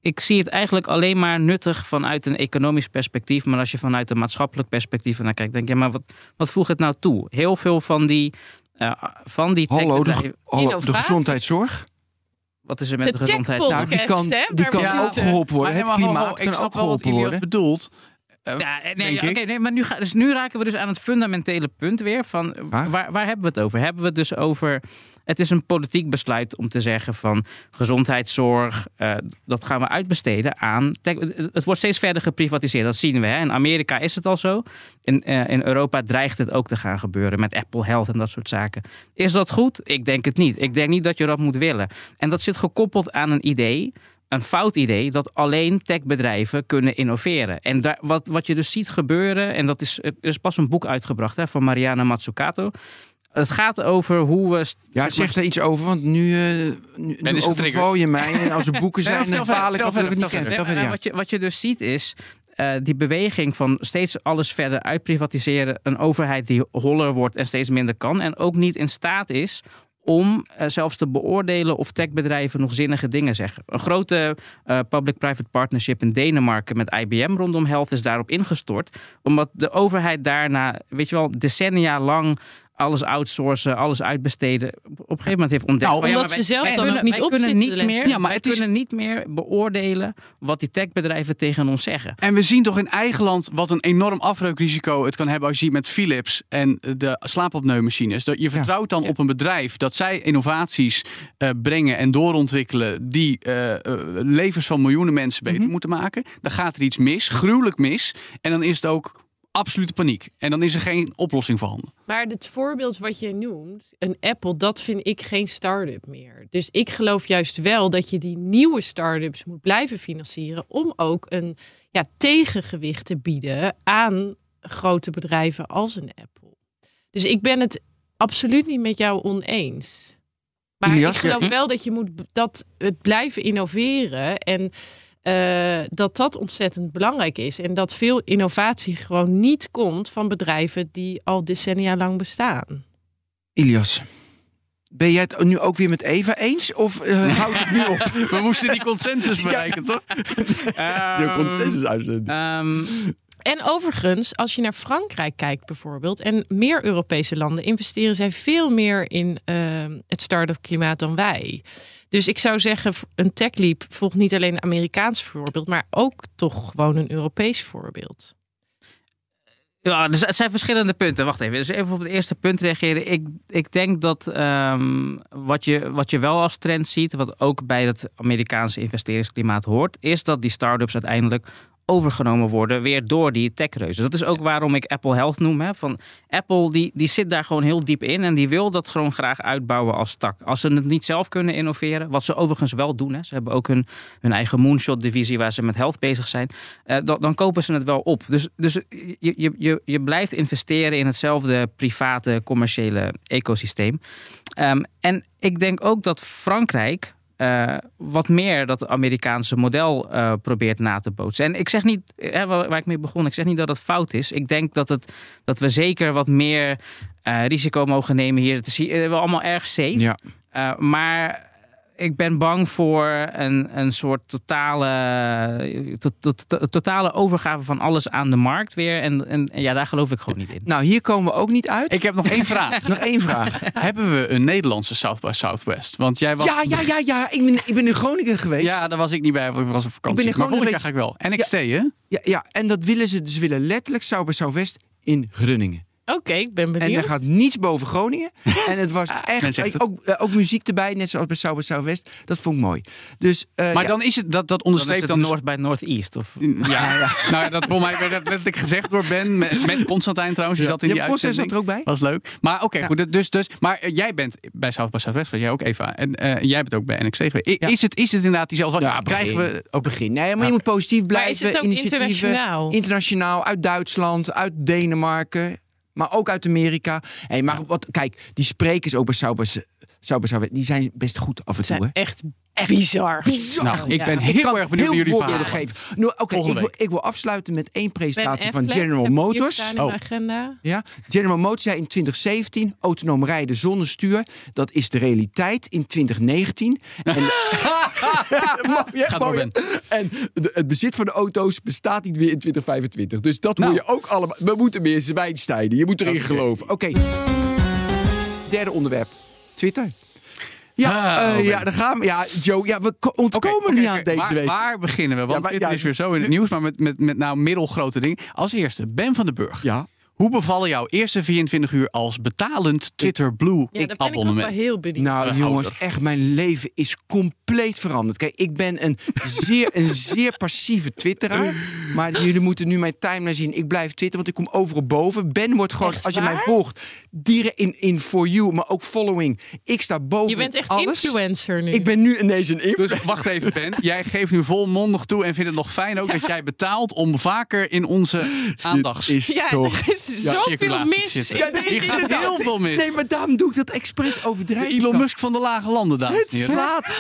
ik zie het eigenlijk alleen maar nuttig vanuit een economisch perspectief. Maar als je vanuit een maatschappelijk perspectief naar kijkt, denk je, maar wat, wat voegt het nou toe? Heel veel van die, eh, van die Hallo, de, hallo, de gezondheidszorg? Wat is er met De de gezondheid? Nou, die kan, die kan ook geholpen worden. Maar, Het klimaat ik kan ook geholpen worden. bedoelt. Eh, Ja, nee, oké, ik. nee, maar nu, ga, dus nu raken we dus aan het fundamentele punt weer van Waar? waar, waar hebben we het over? Hebben we het dus over, het is een politiek besluit om te zeggen van gezondheidszorg, eh, dat gaan we uitbesteden aan, het wordt steeds verder geprivatiseerd, dat zien we. Hè? In Amerika is het al zo, in, eh, in Europa dreigt het ook te gaan gebeuren met Apple Health en dat soort zaken. Is dat goed? Ik denk het niet. Ik denk niet dat je dat moet willen. En dat zit gekoppeld aan een idee een fout idee dat alleen techbedrijven kunnen innoveren. En daar, wat, wat je dus ziet gebeuren, en dat is, er is pas een boek uitgebracht hè, van Mariana Mazzucato. Het gaat over hoe we. Ja, zeg zeg maar, daar iets over, want nu, eh nu, nu overval je mij. En als er boeken zijn, dan baal ik of dat ik het niet ken. Nee, wat, je, wat je dus ziet is. eh, die beweging van steeds alles verder uitprivatiseren. Een overheid die holler wordt en steeds minder kan. En ook niet in staat is om eh, zelfs te beoordelen of techbedrijven nog zinnige dingen zeggen. Een grote eh, public-private partnership in Denemarken met IBM rondom health is daarop ingestort. Omdat de overheid daarna, weet je wel, decennia lang alles outsourcen, alles uitbesteden. Op een gegeven moment heeft ontdekt. Nou, van, omdat maar ze zelf wij dan kunnen- ook niet op kunnen niet meer. Ja, maar het is- kunnen niet meer beoordelen wat die techbedrijven tegen ons zeggen. En we zien toch in eigen land wat een enorm afbreukrisico het kan hebben als je ziet met Philips en de slaapapneumachines. Dat je vertrouwt dan op een bedrijf dat zij innovaties eh, brengen en doorontwikkelen die eh, eh, levens van miljoenen mensen beter Mhm. moeten maken. Dan gaat er iets mis, gruwelijk mis. En dan is het ook absolute paniek. En dan is er geen oplossing voorhanden. Maar het voorbeeld wat je noemt, een Apple, dat vind ik geen start-up meer. Dus ik geloof juist wel dat je die nieuwe start-ups moet blijven financieren om ook een ja, tegengewicht te bieden aan grote bedrijven als een Apple. Dus ik ben het absoluut niet met jou oneens. Maar Ilias, ik geloof ja. wel dat je moet dat het blijven innoveren en eh, dat dat ontzettend belangrijk is. En dat veel innovatie gewoon niet komt van bedrijven die al decennia lang bestaan. Ilias, ben jij het nu ook weer met Eva eens? Of eh houdt het nu op? We moesten die consensus bereiken, toch? Zo'n consensus uitzenden. Ehm, En overigens, als je naar Frankrijk kijkt bijvoorbeeld, en meer Europese landen, investeren zij veel meer in eh, het start-up klimaat dan wij. Dus ik zou zeggen, een TechLeap volgt niet alleen een Amerikaans voorbeeld, maar ook toch gewoon een Europees voorbeeld. Ja, dus het zijn verschillende punten. Wacht even. Dus even op het eerste punt reageren. Ik, ik denk dat ehm, wat, je, wat je wel als trend ziet, wat ook bij het Amerikaanse investeringsklimaat hoort, is dat die start-ups uiteindelijk overgenomen worden weer door die techreuzen. Dat is ook waarom ik Apple Health noem. Hè. Van Apple die, die zit daar gewoon heel diep in en die wil dat gewoon graag uitbouwen als tak. Als ze het niet zelf kunnen innoveren, wat ze overigens wel doen. Hè. Ze hebben ook hun, hun eigen moonshot divisie waar ze met health bezig zijn. eh, dan, dan kopen ze het wel op. Dus, dus je, je, je, je blijft investeren in hetzelfde private commerciële ecosysteem. Ehm, en ik denk ook dat Frankrijk eh, wat meer dat Amerikaanse model eh, probeert na te bootsen. En ik zeg niet, hè, waar, waar ik mee begon, ik zeg niet dat het fout is. Ik denk dat, het, dat we zeker wat meer eh, risico mogen nemen hier. Het is hier eh, allemaal erg safe. Ja. Eh, maar ik ben bang voor een, een soort totale, to- to- to- totale overgave van alles aan de markt weer. En, en, en ja, daar geloof ik gewoon niet in. Nou, hier komen we ook niet uit. Ik heb nog één vraag. Nog één vraag. Hebben we een Nederlandse South by Southwest? Want jij was... Ja, ja, ja, ja. Ik ben, ik ben in Groningen geweest. Ja, daar was ik niet bij, want ik was op vakantie. Ik ben in maar volgend Groningen jaar ga ik wel. NXT, hè? Ja, ja, en dat willen ze. Dus willen letterlijk South by Southwest in Groningen. Oké, ik ben En benieuwd. er gaat niets boven Groningen. En het was Men echt... Ook, eh, ook muziek erbij, net zoals bij South by Southwest. Dat vond ik mooi. Dus, eh, Maar ja. dan is het, dat, dat onderstreept het dan... dus- North by Northeast. Of... Ja, ja. nou ja, dat volgens mij werd dat letterlijk gezegd door Ben. Met, met Constantijn trouwens, die zat in Ja, die Constance zat er ook bij. Was leuk. Maar oké, Ja. goed. Dus, dus, maar eh, jij bent bij South by Southwest, was jij ook Eva. En eh, jij bent ook bij NXT geweest. Is, het, is het inderdaad diezelfde... Ja, krijgen we... Ook begin. Nee, maar je moet positief maar blijven. is het ook internationaal? Internationaal, uit Duitsland, uit Denemarken, maar ook uit Amerika. Hey, maar wat, kijk, die sprekers ook bij South Southwest, die zijn best goed af en Het toe. zijn Hè? echt bizar. Bizar. Nou, ik Ja. ben Ik heel erg benieuwd naar jullie voorbeelden verhalen. geven. Nou, Oké, ik, ik wil afsluiten met één presentatie van General heb Motors. Oh. mijn agenda. Ja, General Motors zei in 2017 autonoom rijden zonder stuur. Dat is de realiteit in 2019. En, Mooi? Gaat Mooi, en de- het bezit van de auto's bestaat niet meer in 2025. Dus dat Nou. moet je ook allemaal. We moeten meer zwijnstijden. Je moet erin geloven. Oké. Derde onderwerp. Twitter. Ja, Ah, eh, oh, ja, daar gaan we. Ja, Joe, ja, we ko- ontkomen niet aan deze waar, week. Waar beginnen we? Want Ja, maar- Twitter ja, is weer zo in het nieuws, maar met, met, met nou middelgrote dingen. Als eerste, Ben van den Burg. Ja. Hoe bevallen jouw eerste 24 uur als betalend Twitter Blue Ja, daar ben ik wel abonnement? heel benieuwd. Nou, jongens, echt, mijn leven is compleet veranderd. Kijk, ik ben een zeer, een zeer passieve twitteraar. Maar jullie moeten nu mijn timeline zien. Ik blijf twitteren, want ik kom overal boven. Ben wordt gewoon, Echt als je mij volgt, direct in, in For You, maar ook following. Ik sta boven Je bent echt alles. influencer nu. Ik ben nu ineens een influencer. Dus wacht even, Ben. Jij geeft nu volmondig toe en vindt het nog fijn ook dat jij betaalt om vaker in onze aandacht is ja, toch... er is zoveel circulatie te mis. Ja, nee, Hier gaat heel veel mis. Nee, maar daarom doe ik dat expres overdrijven. Elon Musk van de lage landen, dames Het slaat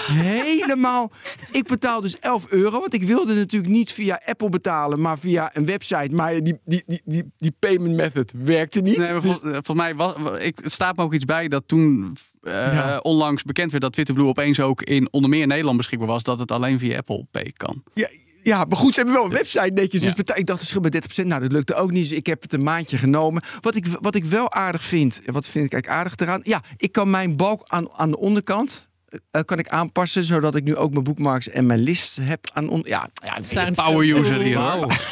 helemaal. Ik betaal dus 11 euro. Want ik wilde natuurlijk niet via Apple betalen, maar via een website. Maar die, die, die, die, die payment method werkte niet. Nee, maar Dus- vol- eh, volgens mij was, wa- ik, staat me ook iets bij dat toen eh, Ja. onlangs bekend werd dat Twitter Blue opeens ook in onder meer Nederland beschikbaar was, dat het alleen via Apple Pay kan. Ja, ja, maar goed, ze hebben wel een website netjes. Dus Ja. ik dacht, het scheelt met 30%. Nou, dat lukte ook niet. Dus ik heb het een maandje genomen. Wat ik, wat ik wel aardig vind, wat vind ik eigenlijk aardig eraan? Ja, ik kan mijn balk aan, aan de onderkant eh, kan ik aanpassen, zodat ik nu ook mijn bookmarks en mijn list heb aan on- Ja, ja Sounds Power so user hier.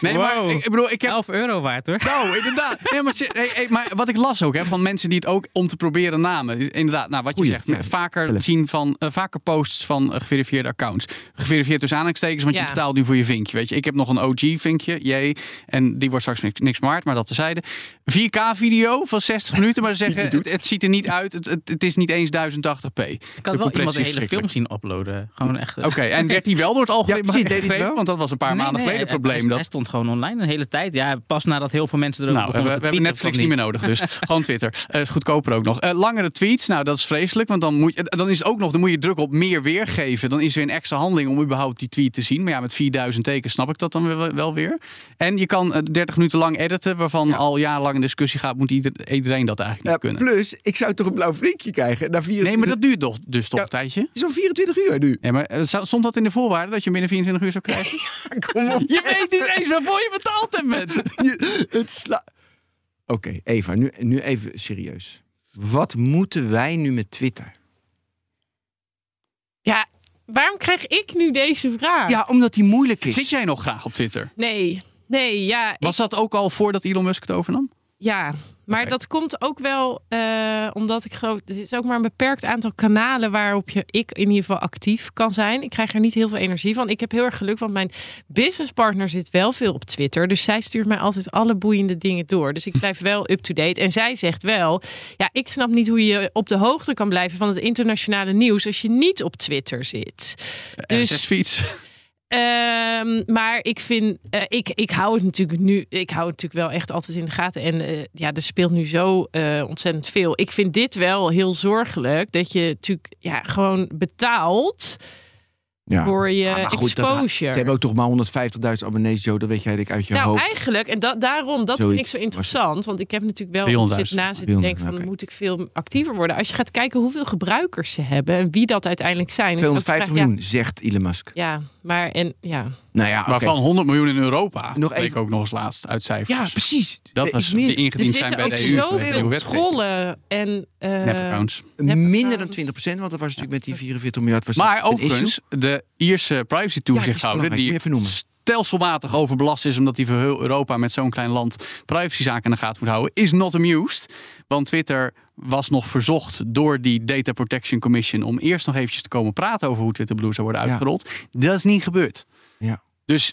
Nee, maar ik, ik bedoel, ik heb 11 euro waard hoor. Nou, inderdaad. Nee, maar, ze- hey, hey, maar wat ik las ook hè, van mensen die het ook om te proberen namen. is Inderdaad, nou, wat je Goeie, zegt. ja. Vaker, zien van, eh, vaker posts van eh, geverifieerde accounts. Geverifieerd tussen aanhalingstekens, want Ja. je betaalt nu voor je vinkje. Weet je. Ik heb nog een OG-vinkje, jee. En die wordt straks niks, niks waard, maar dat tezijde. 4K-video van 60 minuten, maar ze zeggen het, het ziet er niet uit. Het, het, het is niet eens 1080p. Ik kan wel iemand een hele film zien uploaden. Gewoon echt. eh, Oké, en werd die wel door het algemeen Ja, precies, deed hij? Want dat was een paar Nee, maanden nee, geleden hij- het probleem. Hij, dat hij stond gewoon online een hele tijd. Ja, pas nadat heel veel mensen erover Nou, we, begonnen we hebben Netflix niet meer nodig, dus gewoon Twitter. Is goedkoper ook nog. Eh, langere tweets, nou dat is vreselijk, want dan, moet je, dan is het ook nog, dan moet je druk op meer weergeven. Dan is er weer een extra handeling om überhaupt die tweet te zien. Maar ja, met 4000 tekens snap ik dat dan wel, weer. En je kan eh, 30 minuten lang editen, waarvan al jarenlang een discussie gaat, moet ieder- iedereen dat eigenlijk Ja, niet kunnen. plus, ik zou toch een blauw vinkje krijgen. Na 24 Nee, maar dat duurt toch, dus toch Ja. een tijdje? Het is al 24 uur nu. Ja, maar eh, stond dat in de voorwaarden dat je binnen 24 uur zou krijgen? Kom op. je weet niet eens waarvoor je betaald hebt. Je- het sla... Oké, Eva, nu, nu even serieus. Wat moeten wij nu met Twitter? Ja, waarom krijg ik nu deze vraag? Ja, omdat die moeilijk is. Zit jij nog graag op Twitter? Nee, nee, ja. Was dat ook al voordat Elon Musk het overnam? Ja, maar dat komt ook wel eh, omdat ik geloof, er is ook maar een beperkt aantal kanalen waarop je ik in ieder geval actief kan zijn. Ik krijg er niet heel veel energie van. Ik heb heel erg geluk, want mijn businesspartner zit wel veel op Twitter, dus zij stuurt mij altijd alle boeiende dingen door. Dus ik blijf wel up to date. En zij zegt wel, ja, ik snap niet hoe je op de hoogte kan blijven van het internationale nieuws als je niet op Twitter zit. Dus Dus fiets. Ehm, maar ik vind, eh, ik, ik hou het natuurlijk nu, ik hou het natuurlijk wel echt altijd in de gaten. En eh, ja, er speelt nu zo eh, ontzettend veel. Ik vind dit wel heel zorgelijk dat je natuurlijk ja, gewoon betaalt ja. voor je Ah, maar goed, dat- exposure. ze hebben ook toch maar 150.000 abonnees, Joe. Dat weet jij denk ik uit je nou, hoofd. eigenlijk, en da daarom, dat vind ik Zoiets zo interessant. Want ik heb natuurlijk wel 300.000. zit na zitten denken van, 300, moet ik veel actiever worden? Als je gaat kijken hoeveel gebruikers ze hebben en wie dat uiteindelijk zijn. is ook de 250 vraag, miljoen, zegt Elon Musk. Ja, maar en ja, Nou ja, oké. Waarvan 100 miljoen in Europa. Nog even even- ook nog eens laatst uit cijfers. Ja, precies. dat was is meer- er ingediend zijn zitten bij ook de EU. de zoveel trollen en eh. Minder dan accounts. 20% want dat was natuurlijk met die 44 miljard. Was Maar overigens, de Ierse privacy toezichthouder, die even noemen. stelselmatig overbelast is omdat hij voor heel Europa met zo'n klein land privacyzaken in de gaten moet houden, is not amused. Want Twitter was nog verzocht door die Data Protection Commission om eerst nog eventjes te komen praten over hoe Twitter Blue zou worden Ja. uitgerold. Dat is niet gebeurd. Ja. Dus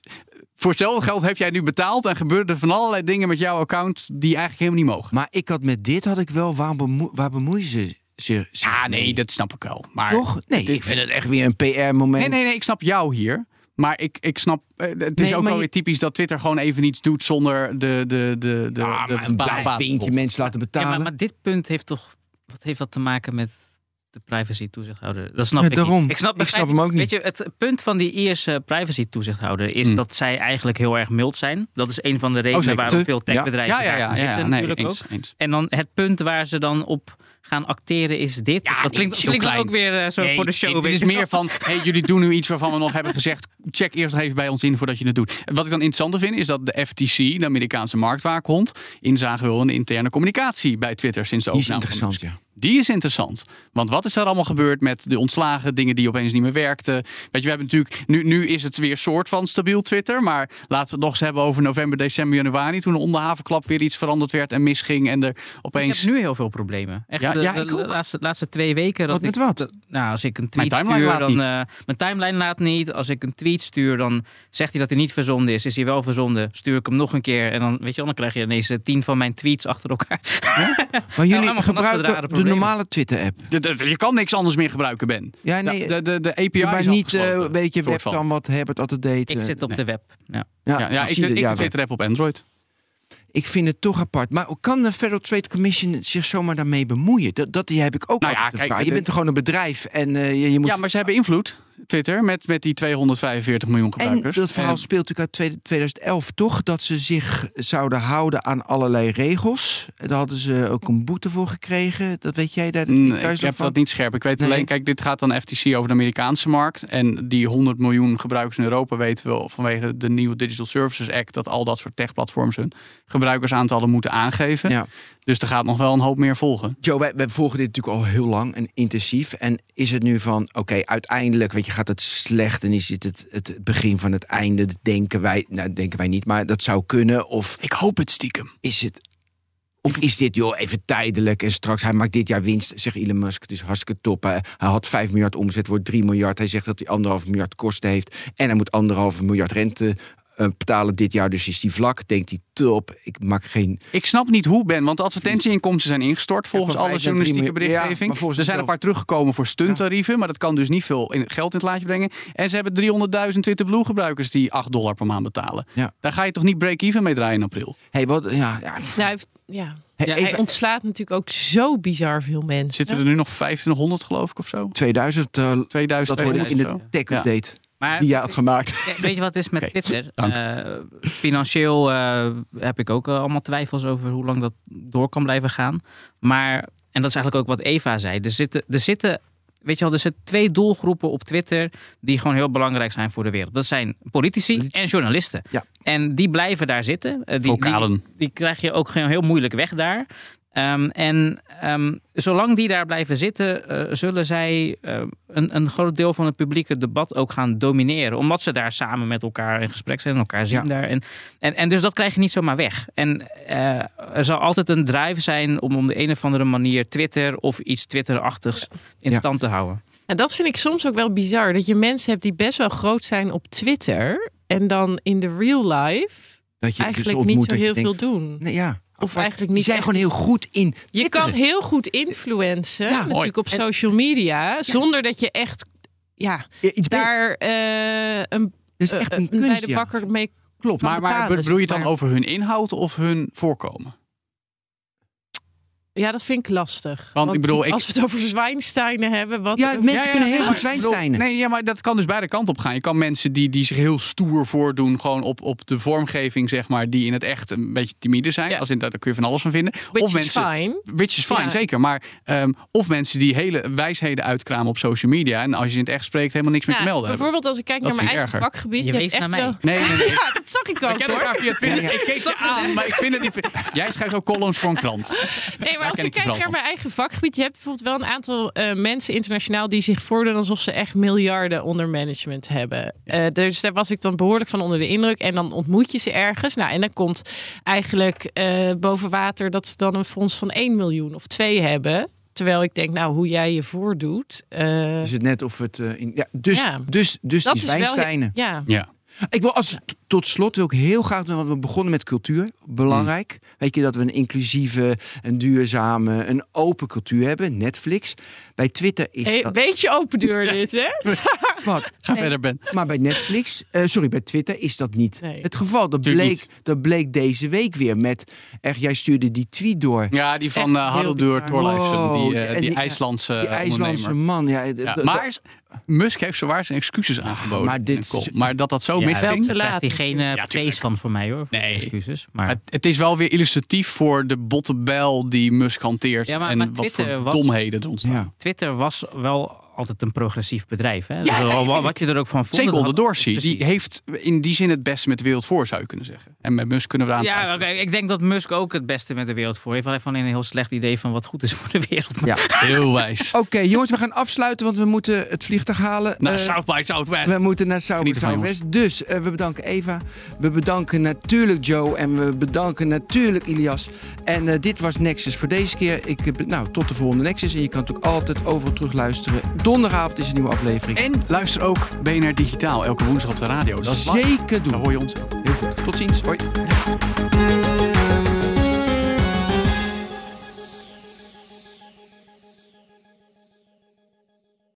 voor hetzelfde geld heb jij nu betaald en gebeurden er van allerlei dingen met jouw account die eigenlijk helemaal niet mogen. Maar ik had met dit had ik wel, waar, bemoe, waar bemoeien ze zich Ja, nee, dat snap ik wel. Maar Toch? Nee, ik vind het echt weer een PR-moment. Nee, nee, nee, ik snap jou hier. Maar ik, ik snap, eh, het is Nee, ook wel je- weer typisch dat Twitter gewoon even iets doet zonder de, de, de, de, Ja, de maar een blauw baat- vinkje mensen laten Ja, betalen. maar, maar dit punt heeft toch. Wat heeft dat te maken met de privacy toezichthouder? Dat snap Ja, ik daarom. niet. Ik snap, Ik snap hem ook niet. Weet je, het punt van die Ierse privacy toezichthouder is Hmm. dat zij eigenlijk heel erg mild zijn. Dat is een van de redenen zeker. waarom veel techbedrijven Ja, ja, zitten ja, nee, natuurlijk eens, ook. eens. En dan het punt waar ze dan op gaan acteren is dit. Ja, dat klinkt, klinkt klein. ook weer eh, zo Nee, voor de show. Het is meer van, hey, jullie doen nu iets waarvan we nog hebben gezegd, check eerst nog even bij ons in voordat je het doet. Wat ik dan interessanter vind, is dat de FTC, de Amerikaanse marktwaakhond, inzage wil in de interne communicatie bij Twitter sinds de Die is overname interessant, ja. Die is interessant. Want wat is daar allemaal gebeurd met de ontslagen, dingen die opeens niet meer werkten? Weet je, we hebben natuurlijk, nu, nu is het weer soort van stabiel Twitter. Maar laten we het nog eens hebben over november, december, januari. Toen onder havenklap weer iets veranderd werd en misging. En er Ik opeens. heb nu heel veel problemen. Echt Ja, de, ja, de ook. laatste, laatste twee weken. Dat Wat met ik, wat? nou, als ik een tweet Mijn timeline stuur, laat dan. niet. eh, mijn timeline laat niet. Als ik een tweet stuur, dan zegt hij dat hij niet verzonden is. Is hij wel verzonden? Stuur ik hem nog een keer. En dan, weet je dan krijg je ineens eh, tien van mijn tweets achter elkaar. Maar jullie rare gebruiken de. Normale Twitter-app. Je kan niks anders meer gebruiken, Ben. Ja, nee, de, de, de API maar is niet eh, beetje soort van. webcam wat Herbert altijd deed. Ik eh. zit op nee. de web. Ja. Ja, Ja, ja, zie ik, je ik de- ja, de Twitter app op Android. Ik vind het toch apart. Maar kan de Federal Trade Commission zich zomaar daarmee bemoeien? Dat, dat die heb ik ook Nou ja, kijk, vraag. Je bent toch gewoon een bedrijf en eh, je, je moet... Ja, maar ze hebben invloed. Twitter, met, met die 245 miljoen En gebruikers. dat verhaal En- speelt natuurlijk uit 2011 toch? Dat ze zich zouden houden aan allerlei regels. Daar hadden ze ook een boete voor gekregen. Dat weet jij daar Mm, thuis ik heb van? dat niet scherp. Ik weet Nee. alleen, kijk, dit gaat dan FTC over de Amerikaanse markt. En die 100 miljoen gebruikers in Europa weten we vanwege de nieuwe Digital Services Act dat al dat soort techplatforms hun gebruikersaantallen moeten aangeven. Ja. Dus er gaat nog wel een hoop meer volgen. Joe, wij, wij volgen dit natuurlijk al heel lang en intensief. En is het nu van, oké, uiteindelijk weet je, gaat het slecht en is dit het, het begin van het einde? Dat denken wij, nou denken wij niet, maar dat zou kunnen. Of Ik hoop het stiekem. is het, of is dit joh even tijdelijk en straks hij maakt dit jaar winst, zegt Elon Musk, dus hartstikke top. Hij, hij had 5 miljard omzet, wordt 3 miljard. Hij zegt dat hij anderhalf miljard kosten heeft en hij moet anderhalf miljard rente eh, betalen dit jaar. Dus is die vlak, denkt hij top. Ik maak geen Ik snap niet hoe, Ben, want de advertentieinkomsten zijn ingestort volgens alle journalistieke. Ja, berichtgeving. er zijn een paar teruggekomen voor stunttarieven, maar dat kan dus niet veel in, geld in het laadje brengen. En ze hebben 300.000 Twitter Blue gebruikers die 8 dollar per maand betalen. Ja. Daar ga je toch niet break-even mee draaien in april? Hey, wat, ja, ja. Nou, hij heeft- ja. Hij ontslaat natuurlijk ook zo bizar veel mensen. Zitten er nu nog 2500 geloof ik of zo? 2000, eh, 2000, dat hoorde ik in de 2000 tech Ja. Maar die jij had gemaakt. Weet je wat het is met Twitter? Eh, financieel eh, heb ik ook eh, allemaal twijfels over hoe lang dat door kan blijven gaan. Maar, en dat is eigenlijk ook wat Eva zei. Er zitten, er zitten, weet je wel, er zitten twee doelgroepen op Twitter die gewoon heel belangrijk zijn voor de wereld. Dat zijn politici en journalisten. Ja. En die blijven daar zitten. Die. Die, die krijg je ook heel moeilijk weg daar. Ehm, en ehm, zolang die daar blijven zitten, eh, zullen zij eh, een, een groot deel van het publieke debat ook gaan domineren. Omdat ze daar samen met elkaar in gesprek zijn en elkaar zien Ja. daar. En, en, en dus dat krijg je niet zomaar weg. En eh, er zal altijd een drive zijn om op de een of andere manier Twitter of iets Twitter-achtigs in Ja. stand te houden. En dat vind ik soms ook wel bizar. Dat je mensen hebt die best wel groot zijn op Twitter. En dan in de real life Dat je eigenlijk dus niet ontmoet zo heel denkt, veel doen. Nee, ja. Of eigenlijk Die niet zijn echt. gewoon heel goed in. Je kan heel goed influencen, Ja, mooi. natuurlijk op social media, zonder dat je echt ja, Ja, iets daar eh, een, Dat is echt eh, een een bij kunst, de ja. bakker mee Klopt. Maar, maar bedoel je het dan over hun inhoud of hun voorkomen? Ja, dat vind ik lastig. Want ik bedoel, ik- als we het over Zwijnsteinen hebben, wat Ja, mensen kunnen heel goed ik zwijnsteinen. Nee, ja, maar dat kan dus beide kanten op gaan. Je kan mensen die, die zich heel stoer voordoen, gewoon op, op de vormgeving, zeg maar, die in het echt een beetje timide zijn. Ja. Als in, daar kun je van alles van vinden. which of is mensen, fine. Which is fine, Ja. zeker. Maar, ehm, of mensen die hele wijsheden uitkramen op social media. En als je ze in het echt spreekt, helemaal niks meer Ja, te melden hebben. bijvoorbeeld als ik kijk Dat naar mijn ik eigen erger. vakgebied. Je echt naar mij. wel- Nee, nee, nee. Ja, dat zag ik ook kennen hoor. elkaar via Twitter. Ik keek je aan, maar ik vind het niet... Jij schrijft ook columns voor een krant. Nee, maar als ik kijk naar mijn eigen vakgebied, je hebt bijvoorbeeld wel een aantal eh, mensen internationaal die zich voordoen alsof ze echt miljarden onder management hebben. Eh, dus daar was ik dan behoorlijk van onder de indruk. En dan ontmoet je ze ergens. Nou, en dan komt eigenlijk eh, boven water dat ze dan een fonds van 1 miljoen of 2 hebben. Terwijl ik denk, nou, hoe jij je voordoet. eh, Is het net of het... eh, in, ja, dus, Ja. dus, dus dat die wel. zwijnsteinen. Ja, Ja. Ik wil als tot slot wil ik heel graag, want we begonnen met cultuur, belangrijk. Weet je dat we een inclusieve, een duurzame, een open cultuur hebben. Netflix. Bij Twitter is Hey, dat beetje open deur dit, hè? wat. Ga verder, Ben. Maar bij Netflix, eh, sorry, bij Twitter is dat niet Nee. het geval. Dat bleek, dat bleek deze week weer met. Echt, jij stuurde die tweet door. Ja, die van uh, Haraldur bizar. Thorleifsen, Wow, die, eh, die, die- IJslandse die IJslandse ondernemer. man. Ja, maar Musk heeft zowaar zijn excuses aangeboden. maar dit maar dat dat zo Ja, misging... wel te Daar laat krijgt hij geen Ja, praise van voor mij hoor. Nee. Excuses. Maar Het, het is wel weer illustratief voor de botte bijl die Musk hanteert. Ja, maar- en maar wat Twitter voor was- domheden er ontstaan. Ja. Twitter was wel altijd een progressief bedrijf. Hè? Ja, Dus. Wat je er ook van vond. Zeker onder Dorsey. Die heeft in die zin het beste met de wereld voor, zou je kunnen zeggen. En met Musk kunnen we aan Ja, oké, ik denk dat Musk ook het beste met de wereld voor heeft. Hij heeft alleen een heel slecht idee van wat goed is voor de wereld. Maar Ja. Heel wijs. Oké, jongens, we gaan afsluiten, want we moeten het vliegtuig halen. Naar Eh, South by Southwest. We moeten naar South by Southwest. Dus eh, we bedanken Eva. We bedanken natuurlijk Joe. En we bedanken natuurlijk Ilias. En eh, dit was Nexus voor deze keer. Ik, heb- nou, tot de volgende Nexus. En je kan natuurlijk altijd overal terugluisteren. Donderdagavond is een nieuwe aflevering. En luister ook BNR Digitaal elke woensdag op de radio. Dat is. Zeker Daar doen. hoor je ons. Heel goed. Tot ziens. Hoi.